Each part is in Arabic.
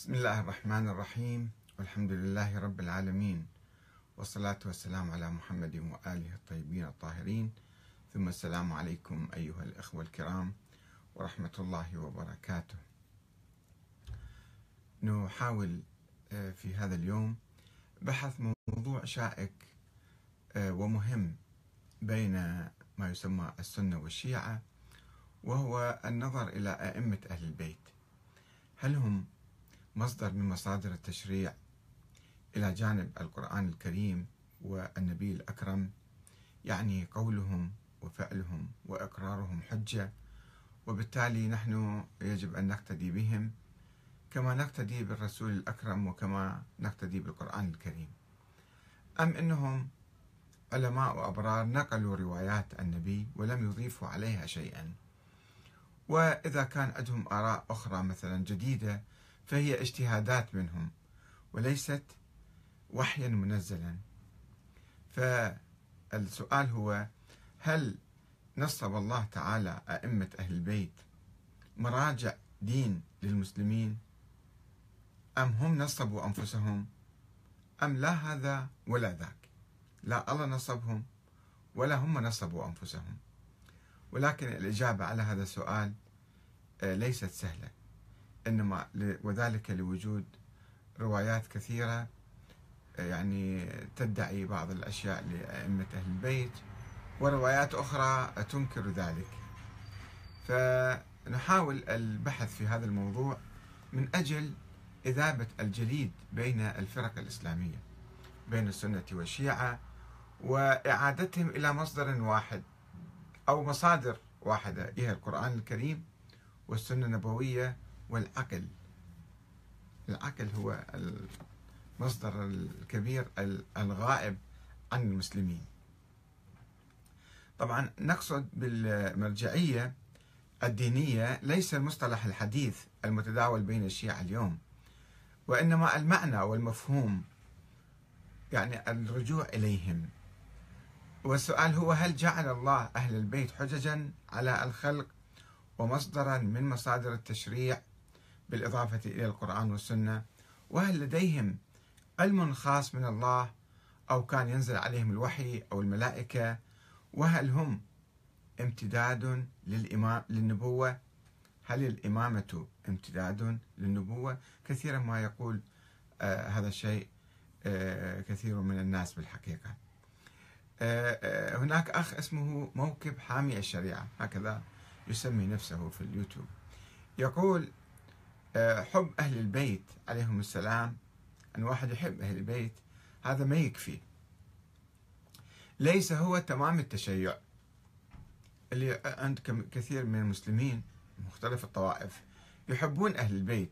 بسم الله الرحمن الرحيم. والحمد لله رب العالمين. والصلاة والسلام على محمد وآله الطيبين الطاهرين. ثم السلام عليكم أيها الأخوة الكرام ورحمة الله وبركاته. نحاول آه، في هذا اليوم بحث موضوع شائك آه، ومهم بين ما يسمى السنة والشيعة وهو النظر إلى أئمة أهل البيت. هل هم مصدر من مصادر التشريع إلى جانب القرآن الكريم والنبي الأكرم يعني قولهم وفعلهم وإقرارهم حجة وبالتالي نحن يجب أن نقتدي بهم كما نقتدي بالرسول الأكرم وكما نقتدي بالقرآن الكريم. أم أنهم علماء وأبرار نقلوا روايات النبي ولم يضيفوا عليها شيئا؟ وإذا كان عندهم آراء أخرى مثلا جديدة فهي اجتهادات منهم وليست وحيا منزلا. فالسؤال هو هل نصب الله تعالى أئمة أهل البيت مراجع دين للمسلمين؟ أم هم نصبوا أنفسهم؟ أم لا هذا ولا ذاك؟ لا الله نصبهم ولا هم نصبوا أنفسهم. ولكن الإجابة على هذا السؤال آه، ليست سهلة. إنما وذلك لوجود روايات كثيرة يعني تدعي بعض الأشياء لأئمة أهل البيت وروايات أخرى تنكر ذلك. فنحاول البحث في هذا الموضوع من أجل إذابة الجليد بين الفرق الإسلامية بين السنة والشيعة وإعادتهم إلى مصدر واحد أو مصادر واحدة هي القرآن الكريم والسنة النبوية والعقل العقل هو المصدر الكبير الغائب عن المسلمين. طبعا نقصد بالمرجعية الدينية ليس المصطلح الحديث المتداول بين الشيعة اليوم وإنما المعنى والمفهوم يعني الرجوع إليهم. والسؤال هو هل جعل الله أهل البيت حججا على الخلق ومصدرا من مصادر التشريع بالإضافة إلى القرآن والسنة وهل لديهم علم خاص من الله أو كان ينزل عليهم الوحي أو الملائكة؟ وهل هم امتداد للإمام للنبوة؟ هل الإمامة امتداد للنبوة؟ كثيرا ما يقول آه هذا الشيء آه كثير من الناس بالحقيقة. آه آه هناك أخ اسمه موكب حامي الشريعة هكذا يسمي نفسه في اليوتيوب. يقول حب أهل البيت عليهم السلام. أن واحد يحب أهل البيت هذا ما يكفي. ليس هو تمام التشيع. اللي عند كثير من المسلمين مختلف الطوائف يحبون أهل البيت.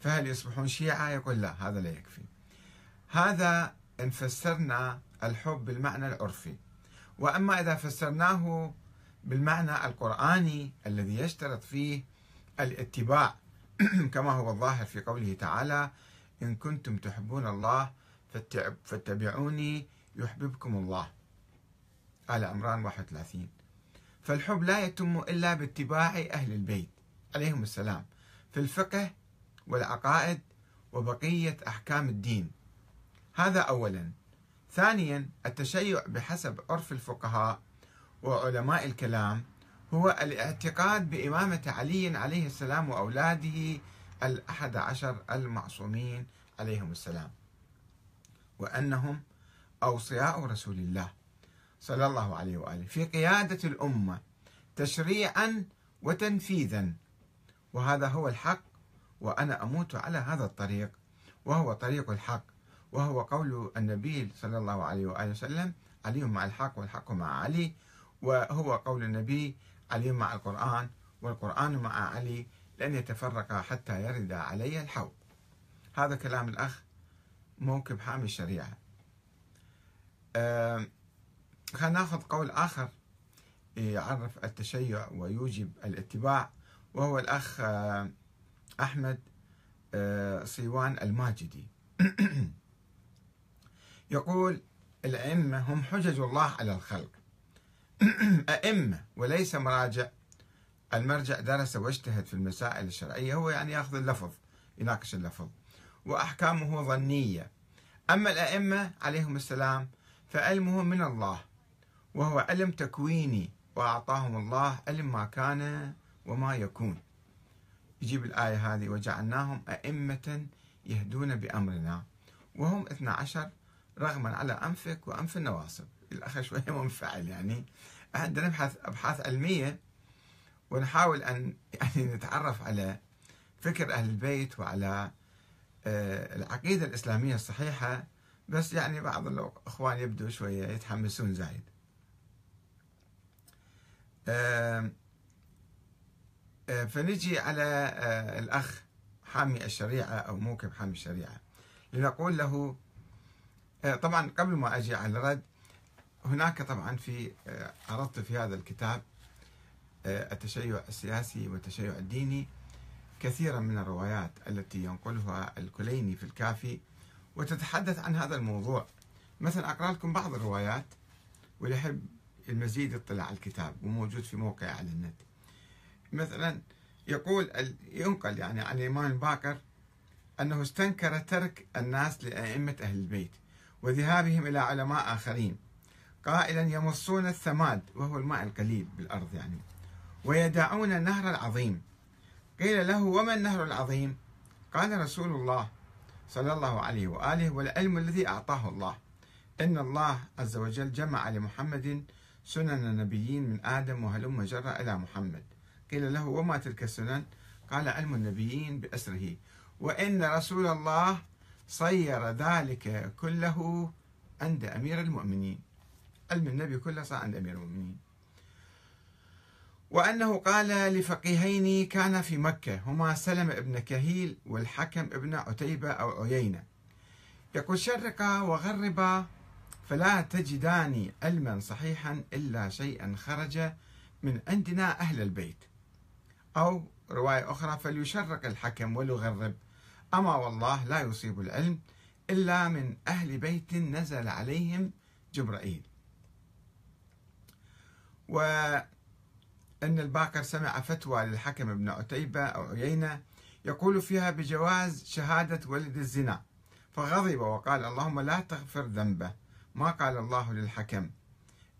فهل يصبحون شيعة؟ يقول لا هذا لا يكفي. هذا إن فسرنا الحب بالمعنى العرفي. وأما إذا فسرناه بالمعنى القرآني الذي يشترط فيه الاتباع كما هو الظاهر في قوله تعالى إن كنتم تحبون الله فاتبعوني يحببكم الله. آل عمران 31 فالحب لا يتم إلا باتباع أهل البيت عليهم السلام. في الفقه والعقائد وبقية أحكام الدين. هذا أولا. ثانيا التشيع بحسب عرف الفقهاء وعلماء الكلام هو الاعتقاد بإمامة علي عليه السلام وأولاده الأحد عشر المعصومين عليهم السلام وأنهم أوصياء رسول الله صلى الله عليه وآله. في قيادة الأمة تشريعا وتنفيذا وهذا هو الحق وأنا أموت على هذا الطريق وهو طريق الحق وهو قول النبي صلى الله عليه وآله وسلم علي مع الحق والحق مع علي وهو قول النبي علي مع القرآن والقرآن مع علي لن يتفرقا حتى يرد علي الحوض. هذا كلام الأخ موكب حامي الشريعة. أه خلينا ناخذ قول آخر يعرف التشيع ويوجب الاتباع وهو الأخ أحمد صيوان الماجدي. يقول الأئمة هم حجج الله على الخلق. أئمة وليس مراجع. المرجع درس واجتهد في المسائل الشرعية هو يعني يأخذ اللفظ يناقش اللفظ وأحكامه ظنية. أما الأئمة عليهم السلام فعلمهم من الله وهو علم تكويني وأعطاهم الله علم ما كان وما يكون. يجيب الآية هذه وجعلناهم أئمة يهدون بأمرنا وهم 12 رغما على أنفك وأنف النواصب. الأخ شوية منفعل يعني. عندنا نبحث أبحاث علمية ونحاول أن يعني نتعرف على فكر أهل البيت وعلى آه، العقيدة الإسلامية الصحيحة. بس يعني بعض الإخوان يبدو شوية يتحمسون زايد. آه، فنجي على آه، الأخ حامي الشريعة أو موكب حامي الشريعة. لنقول له طبعا قبل ما أجي على الرد هناك طبعا في عرضت في هذا الكتاب التشيع السياسي والتشيع الديني كثيرا من الروايات التي ينقلها الكليني في الكافي وتتحدث عن هذا الموضوع. مثلا أقرأ لكم بعض الروايات واللي يحب المزيد يطلع على الكتاب وموجود في موقع على النت. مثلا يقول ينقل يعني عن الإمام الباكر أنه استنكر ترك الناس لأئمة أهل البيت وذهابهم إلى علماء آخرين. قائلا يمصون الثماد وهو الماء القليل بالأرض يعني. ويدعون النهر العظيم. قيل له وما النهر العظيم؟ قال رسول الله صلى الله عليه وآله والعلم الذي أعطاه الله. إن الله عز وجل جمع لمحمد سنن النبيين من آدم وهلم جرى إلى محمد. قيل له وما تلك السنن؟ قال علم النبيين بأسره. وإن رسول الله صير ذلك كله عند أمير المؤمنين. علم النبي كله صار عند أمير المؤمنين. وأنه قال لفقيهين كان في مكة هما سلم ابن كهيل والحكم ابن عتيبة أو عيينة. يقول شرقا وغربا فلا تجدان علما صحيحا إلا شيئا خرج من عندنا أهل البيت. أو رواية أخرى فليشرق الحكم وليغرب. أما والله لا يصيب العلم إلا من أهل بيت نزل عليهم جبرائيل. و أن الباقر سمع فتوى للحكم ابن عتيبة أو عيينة يقول فيها بجواز شهادة ولد الزنا فغضب وقال اللهم لا تغفر ذنبه ما قال الله للحكم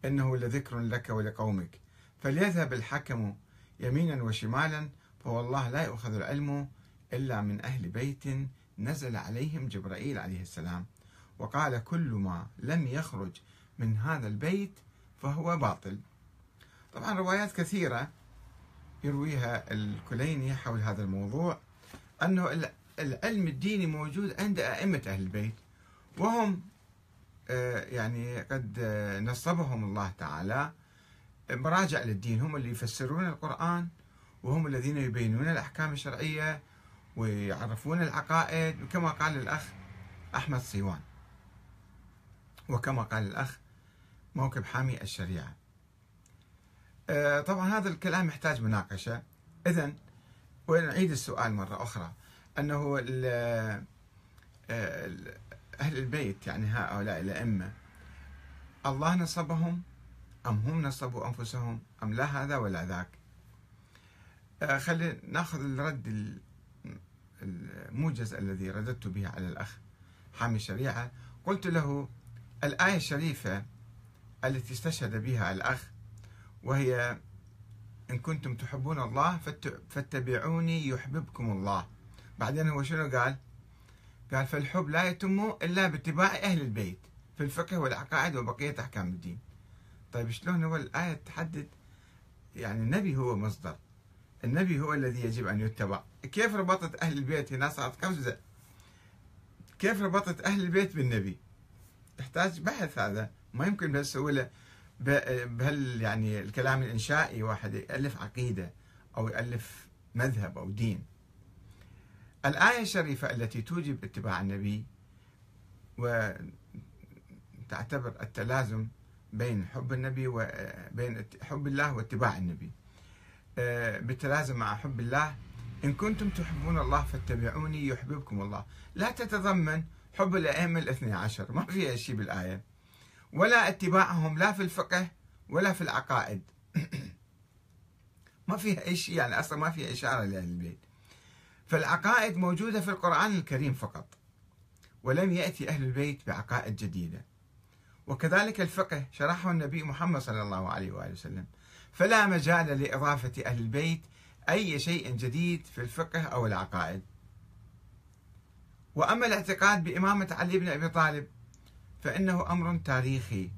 إنه لذكر لك ولقومك. فليذهب الحكم يمينا وشمالا فوالله لا يؤخذ العلم إلا من أهل بيت نزل عليهم جبرائيل عليه السلام. وقال كل ما لم يخرج من هذا البيت فهو باطل. طبعا روايات كثيرة يرويها الكليني حول هذا الموضوع أنه العلم الديني موجود عند أئمة أهل البيت وهم آه، يعني قد نصبهم الله تعالى مراجع للدين هم اللي يفسرون القرآن وهم الذين يبينون الأحكام الشرعية ويعرفون العقائد كما قال الأخ أحمد صيوان وكما قال الأخ موكب حامي الشريعة. آه، طبعا هذا الكلام يحتاج مناقشة. إذا ونعيد السؤال مرة أخرى؟ أنه آه، أهل البيت يعني هؤلاء الأئمة الله نصبهم أم هم نصبوا أنفسهم؟ أم لا هذا ولا ذاك؟ آه، خلينا نأخذ الرد الموجز الذي رددت به على الأخ حامي الشريعة قلت له الآية الشريفة التي استشهد بها الأخ وهي إن كنتم تحبون الله فاتبعوني يحببكم الله. بعدين هو شنو قال؟ قال فالحب لا يتم إلا باتباع أهل البيت في الفقه والعقائد وبقية أحكام الدين. طيب شلون هو الآية تحدد؟ يعني النبي هو مصدر. النبي هو الذي يجب أن يتبع. كيف ربطت أهل البيت هنا؟ صارت قفزة. كيف ربطت أهل البيت بالنبي؟ يحتاج بحث هذا. ما يمكن بهالسهولة بهال يعني الكلام الإنشائي واحد يألف عقيدة أو يألف مذهب أو دين. الآية الشريفة التي توجب اتباع النبي وتعتبر التلازم بين حب النبي وبين حب الله واتباع النبي. آه، بالتلازم مع حب الله إن كنتم تحبون الله فاتبعوني يحببكم الله. لا تتضمن حب الأئمة الاثني عشر ما فيها شيء بالآية. ولا اتباعهم لا في الفقه ولا في العقائد. ما فيها أي شيء يعني أصلا ما فيها إشارة لأهل البيت. فالعقائد موجودة في القرآن الكريم فقط ولم يأتي أهل البيت بعقائد جديدة. وكذلك الفقه شرحه النبي محمد صلى الله عليه وآله وسلم. فلا مجال لإضافة أهل البيت أي شيء جديد في الفقه أو العقائد. وأما الاعتقاد بإمامة علي بن أبي طالب فإنه أمر تاريخي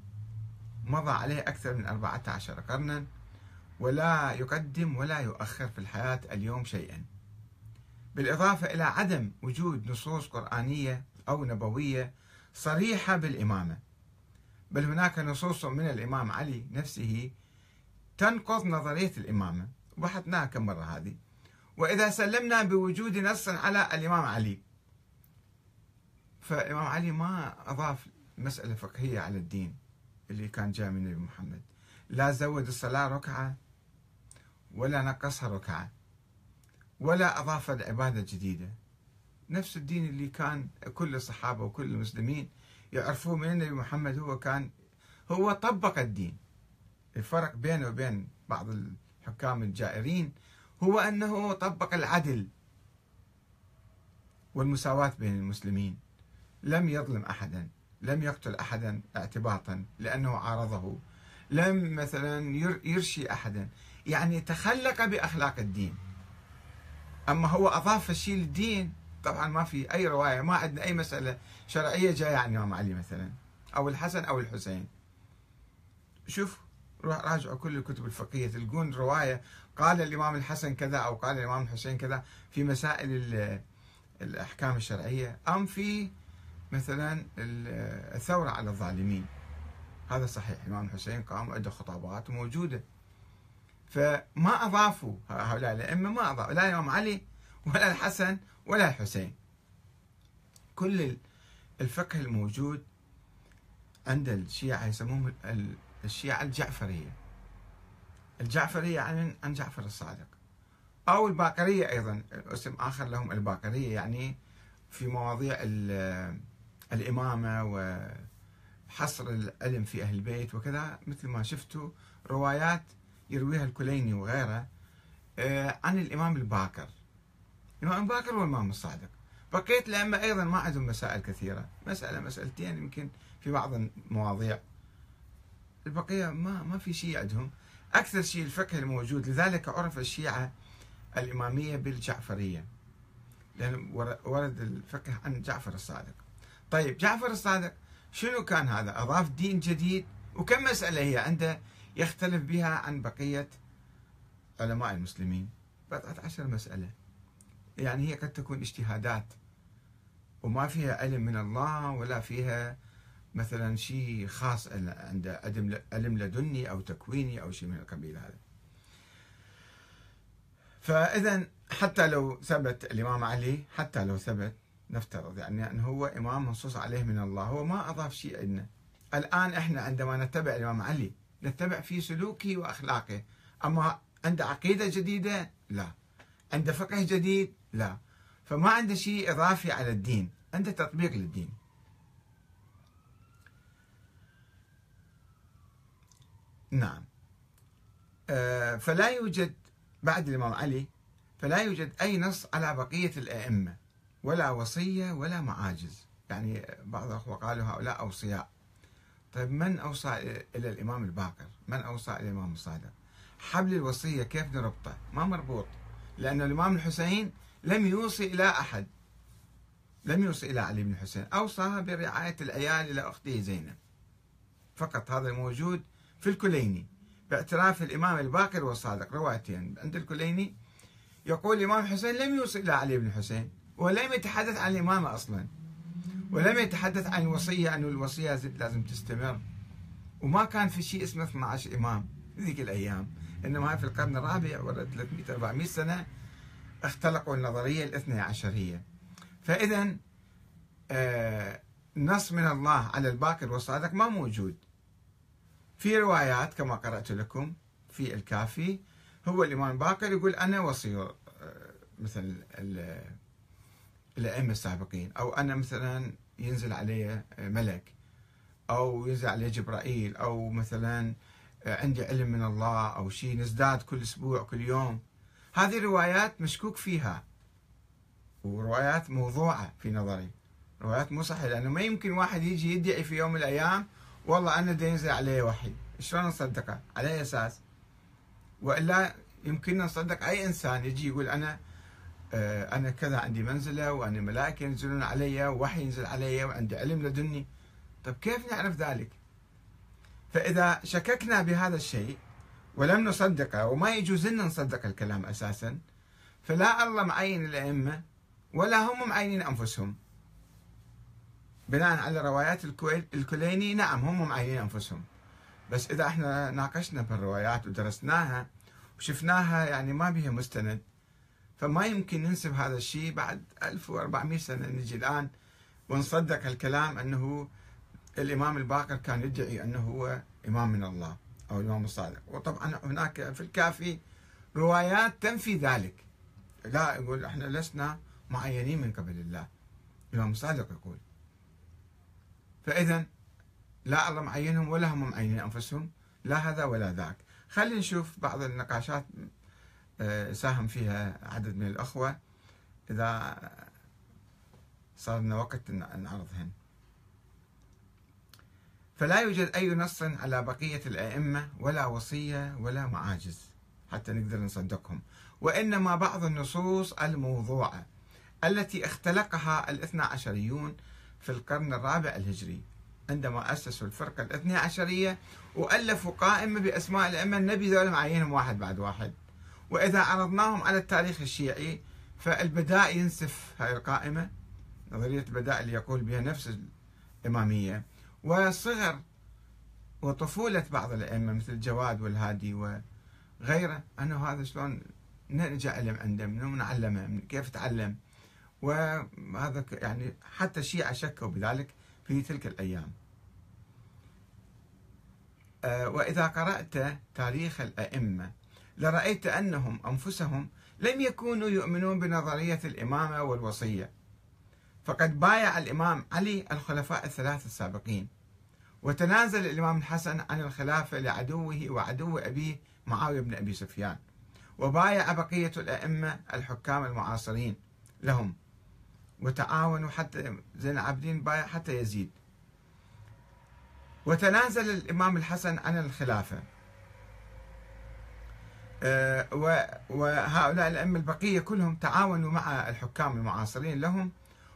مضى عليه أكثر من 14 قرنا ولا يقدم ولا يؤخر في الحياة اليوم شيئا. بالإضافة إلى عدم وجود نصوص قرآنية أو نبوية صريحة بالإمامة بل هناك نصوص من الإمام علي نفسه تنقض نظرية الإمامة. وبحثناها كم مرة هذه. وإذا سلمنا بوجود نص على الإمام علي فالإمام علي ما أضاف مسألة فقهية على الدين اللي كان جاء من النبي محمد. لا زود الصلاة ركعة ولا نقصها ركعة ولا أضاف عبادة جديدة. نفس الدين اللي كان كل الصحابة وكل المسلمين يعرفوه من النبي محمد هو كان هو طبق الدين. الفرق بينه وبين بعض الحكام الجائرين هو أنه طبق العدل والمساواة بين المسلمين. لم يظلم أحدا. لم يقتل أحدا اعتباطا لأنه عارضه. لم مثلا يرشي أحدا. يعني تخلق بأخلاق الدين. أما هو أضاف الشيء للدين طبعا ما في أي رواية ما عندنا أي مسألة شرعية جاية عن الإمام علي مثلا أو الحسن أو الحسين. شوف راجعوا كل الكتب الفقهية تلقون رواية قال الإمام الحسن كذا أو قال الإمام الحسين كذا في مسائل الأحكام الشرعية. أم في مثلا الثورة على الظالمين. هذا صحيح. الإمام الحسين قام وعنده خطابات موجودة. فما أضافوا هؤلاء الأئمة ما أضافوا لا الإمام علي ولا الحسن ولا الحسين. كل الفقه الموجود عند الشيعة يسموهم الشيعة الجعفرية. الجعفرية يعني عن جعفر الصادق. أو الباقرية أيضا. اسم آخر لهم الباقرية يعني في مواضيع الإمامة وحصر العلم في أهل البيت وكذا مثل ما شفتوا روايات يرويها الكليني وغيره آه، عن الإمام الباكر. الإمام الباكر والإمام الصادق. بقية الأئمة أيضا ما عندهم مسائل كثيرة. مسألة مسألتين يمكن في بعض المواضيع. البقية ما ما في شيء عندهم. أكثر شيء الفقه الموجود لذلك عرف الشيعة الإمامية بالجعفرية. لأن ورد الفقه عن جعفر الصادق. طيب جعفر الصادق شنو كان هذا؟ أضاف دين جديد؟ وكم مسألة هي عنده يختلف بها عن بقية علماء المسلمين؟ بضعة عشر مسألة. يعني هي قد تكون اجتهادات وما فيها علم من الله ولا فيها مثلا شيء خاص عنده علم لدني أو تكويني أو شيء من القبيل هذا. فاذا حتى لو ثبت الإمام علي حتى لو ثبت نفترض يعني انه هو إمام منصوص عليه من الله هو ما أضاف شيء لنا. الآن إحنا عندما نتبع الإمام علي نتبع في سلوكه وأخلاقه. أما عنده عقيدة جديدة؟ لا. عنده فقه جديد؟ لا. فما عنده شيء إضافي على الدين. عنده تطبيق للدين. نعم. آه، فلا يوجد بعد الإمام علي فلا يوجد أي نص على بقية الأئمة. ولا وصية ولا معاجز. يعني بعض الأخوة قالوا هؤلاء أوصياء. طيب من أوصى إلى الإمام الباقر؟ من أوصى إلى الإمام الصادق؟ حبل الوصية كيف نربطه؟ ما مربوط لأن الإمام الحسين لم يوصي إلى أحد. لم يوصي إلى علي بن الحسين. أوصى برعاية العيال إلى أخته زينب. فقط هذا الموجود في الكليني. باعتراف الإمام الباقر والصادق. روايتين. عند الكليني يقول الإمام الحسين لم يوصي إلى علي بن الحسين. ولم يتحدث عن الإمامة أصلا. ولم يتحدث عن الوصية أن الوصية لازم تستمر. وما كان في شيء اسمه 12 إمام ذيك الأيام. إنما في القرن الرابع ولا 300 400 سنة اختلقوا النظرية الاثنى عشرية. فإذا آه نص من الله على الباقر والصادق ما موجود. في روايات كما قرأت لكم في الكافي هو الإمام باقر يقول أنا وصي آه، مثل الأئمة السابقين. أو أنا مثلا ينزل علي ملك. أو ينزل علي جبرائيل. أو مثلا آه، عندي علم من الله أو شيء نزداد كل أسبوع كل يوم. هذه روايات مشكوك فيها. وروايات موضوعة في نظري. روايات مو صحيحة لأنه ما يمكن واحد يجي يدعي في يوم من الأيام والله أنا دا ينزل علي وحي. شلون نصدقه؟ على أي أساس. وإلا يمكننا نصدق أي إنسان يجي يقول أنا آه، أنا كذا عندي منزلة وأنا ملائكة ينزلون علي ووحي ينزل علي وعندي علم لدني. طيب كيف نعرف ذلك؟ فإذا شككنا بهذا الشيء ولم نصدقه وما يجوز لنا نصدق الكلام أساسا فلا الله معين الأئمة ولا هم معينين أنفسهم. بناء على روايات الكليني نعم هم معينين أنفسهم. بس إذا إحنا ناقشنا بالروايات ودرسناها وشفناها يعني ما بها مستند فما يمكن ننسب هذا الشيء بعد 1400 سنة. نجي الآن ونصدق هالكلام أنه الإمام الباقر كان يدعي أنه هو إمام من الله أو الإمام الصادق. وطبعا هناك في الكافي روايات تنفي ذلك. لا يقول إحنا لسنا معينين من قبل الله. الإمام الصادق يقول. فإذا لا الله معينهم ولا هم معينين أنفسهم لا هذا ولا ذاك. خلينا نشوف بعض النقاشات ساهم فيها عدد من الأخوة إذا صار لنا وقت نعرضهن فلا يوجد أي نص على بقية الأئمة ولا وصية ولا معاجز حتى نقدر نصدقهم وإنما بعض النصوص الموضوعة التي اختلقها الاثنى عشريون في القرن الرابع الهجري عندما أسسوا الفرقة الاثنى عشرية وألفوا قائمة بأسماء الأئمة النبي ذول معينهم واحد بعد واحد. وإذا عرضناهم على التاريخ الشيعي فالبداء ينسف هاي القائمة نظرية البداء اللي يقول بها نفس الإمامية. وصغر وطفولة بعض الأئمة مثل الجواد والهادي وغيره أنه هذا شلون نرجع علم عنده من نعلمه كيف تعلم. وهذا يعني حتى الشيعة شكوا بذلك في تلك الأيام. آه، وإذا قرأت تاريخ الأئمة لرأيت أنهم أنفسهم لم يكونوا يؤمنون بنظرية الإمامة والوصية. فقد بايع الإمام علي الخلفاء الثلاثة السابقين وتنازل الإمام الحسن عن الخلافة لعدوه وعدو أبيه معاوية بن أبي سفيان وبايع بقية الأئمة الحكام المعاصرين لهم وتعاونوا حتى زين العابدين بايع حتى يزيد. وتنازل الإمام الحسن عن الخلافة. وهؤلاء الأئمة البقية كلهم تعاونوا مع الحكام المعاصرين لهم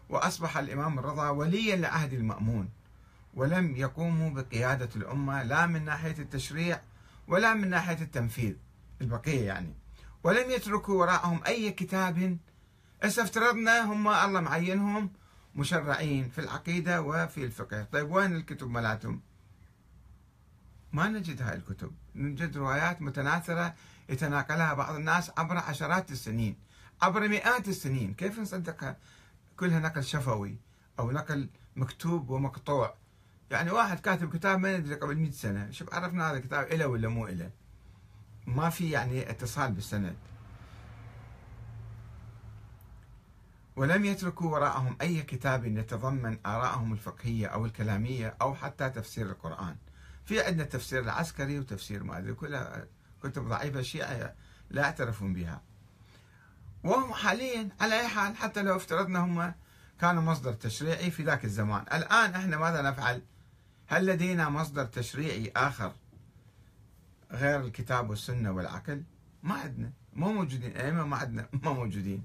وأصبح الإمام الرضا وليا لعهد المأمون ولم يقوموا بقيادة الأمة لا من ناحية التشريع ولا من ناحية التنفيذ البقية يعني. ولم يتركوا وراءهم أي كتاب هسه افترضنا هم الله معينهم مشرعين في العقيدة وفي الفقه. طيب وين الكتب مالتهم ما نجد هاي الكتب. نجد روايات متناثرة يتناقلها بعض الناس عبر عشرات السنين عبر مئات السنين. كيف نصدقها كلها نقل شفوي أو نقل مكتوب ومقطوع؟ يعني واحد كاتب كتاب ما ندري قبل 100 سنة شوف عرفنا هذا الكتاب إله ولا مو إله ما في يعني اتصال بالسند. ولم يتركوا وراءهم أي كتاب يتضمن آراءهم الفقهية أو الكلامية أو حتى تفسير القرآن. في عندنا تفسير العسكري وتفسير ما أدري كلها كتب ضعيفة الشيعة لا يعترفون بها. وهم حاليا على أي حال حتى لو افترضنا هم كانوا مصدر تشريعي في ذاك الزمان. الآن إحنا ماذا نفعل؟ هل لدينا مصدر تشريعي آخر غير الكتاب والسنة والعقل؟ ما عندنا. مو موجودين. أئمة ما عندنا ما موجودين.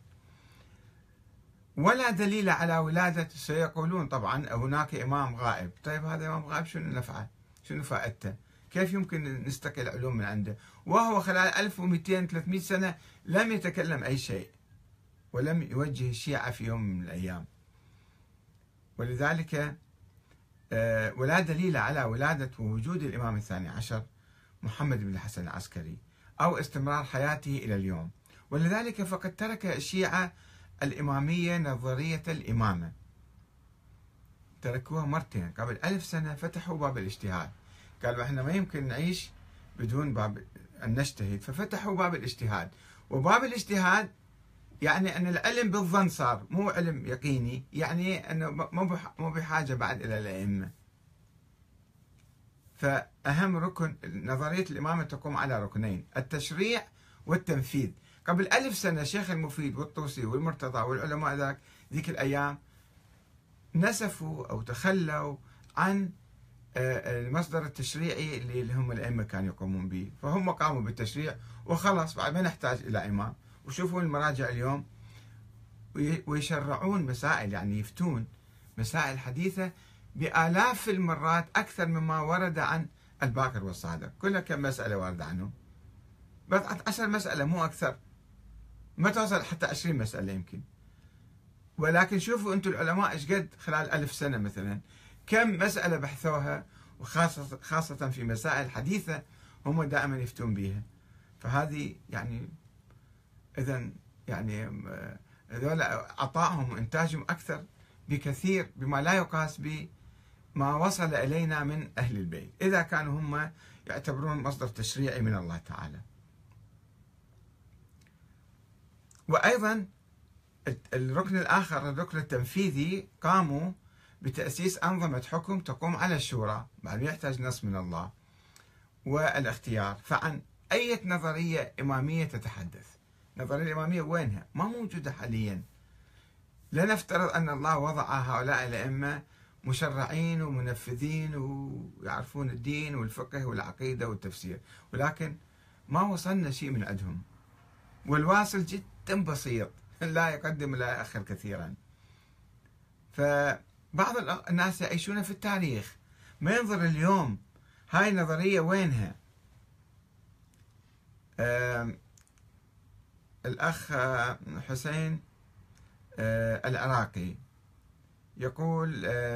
ولا دليل على ولادة سيقولون طبعا هناك إمام غائب. طيب هذا إمام غائب شنو نفعه شنو فائدته؟ كيف يمكن نستقل علوم من عنده؟ وهو خلال 1200 300 سنة لم يتكلم أي شيء ولم يوجه الشيعة في يوم من الأيام. ولذلك آه، ولا دليل على ولادة ووجود الإمام الثاني عشر محمد بن الحسن العسكري أو استمرار حياته إلى اليوم. ولذلك فقد ترك الشيعة الإمامية نظرية الإمامة. تركوها مرتين. قبل ألف سنة فتحوا باب الاجتهاد. قالوا إحنا ما يمكن نعيش بدون باب أن نجتهد. ففتحوا باب الاجتهاد. وباب الاجتهاد يعني أن العلم بالظن صار مو علم يقيني يعني أنه مو بحاجة بعد إلى الأئمة فأهم ركن نظرية الإمامة تقوم على ركنين التشريع والتنفيذ. قبل ألف سنة الشيخ المفيد والطوسي والمرتضى والعلماء ذاك ذيك الأيام نسفوا أو تخلوا عن المصدر التشريعي اللي هم الأئمة كانوا يقومون به. فهم قاموا بالتشريع وخلاص بعد ما نحتاج إلى إمام. وشوفوا المراجع اليوم ويشرعون مسائل يعني يفتون مسائل حديثة بآلاف المرات أكثر مما ورد عن الباكر والصادق. كلها كم مسألة واردة عنه بضعة عشر مسألة مو أكثر. ما توصل حتى عشرين مسألة يمكن. ولكن شوفوا أنتم العلماء إيش قد خلال ألف سنة مثلا. كم مسألة بحثوها وخاصة خاصة في مسائل حديثة هم دائما يفتون بها فهذه يعني إذا يعني هذول عطائهم وإنتاجهم أكثر بكثير بما لا يقاس بما وصل إلينا من أهل البيت. إذا كانوا هم يعتبرون مصدر تشريعي من الله تعالى. وأيضا الركن الآخر الركن التنفيذي قاموا بتأسيس أنظمة حكم تقوم على الشورى بعد يحتاج نص من الله. والاختيار فعن أي نظرية إمامية تتحدث. النظرية الإمامية وينها؟ ما موجودة حاليا. لنفترض أن الله وضع هؤلاء الأئمة مشرعين ومنفذين ويعرفون الدين والفقه والعقيدة والتفسير. ولكن ما وصلنا شيء من عندهم. والواصل جدا بسيط. لا يقدم لا يأخر كثيرا. فبعض الناس يعيشون في التاريخ. ما ينظر اليوم. هاي النظرية وينها؟ الأخ حسين آه، العراقي. يقول آه،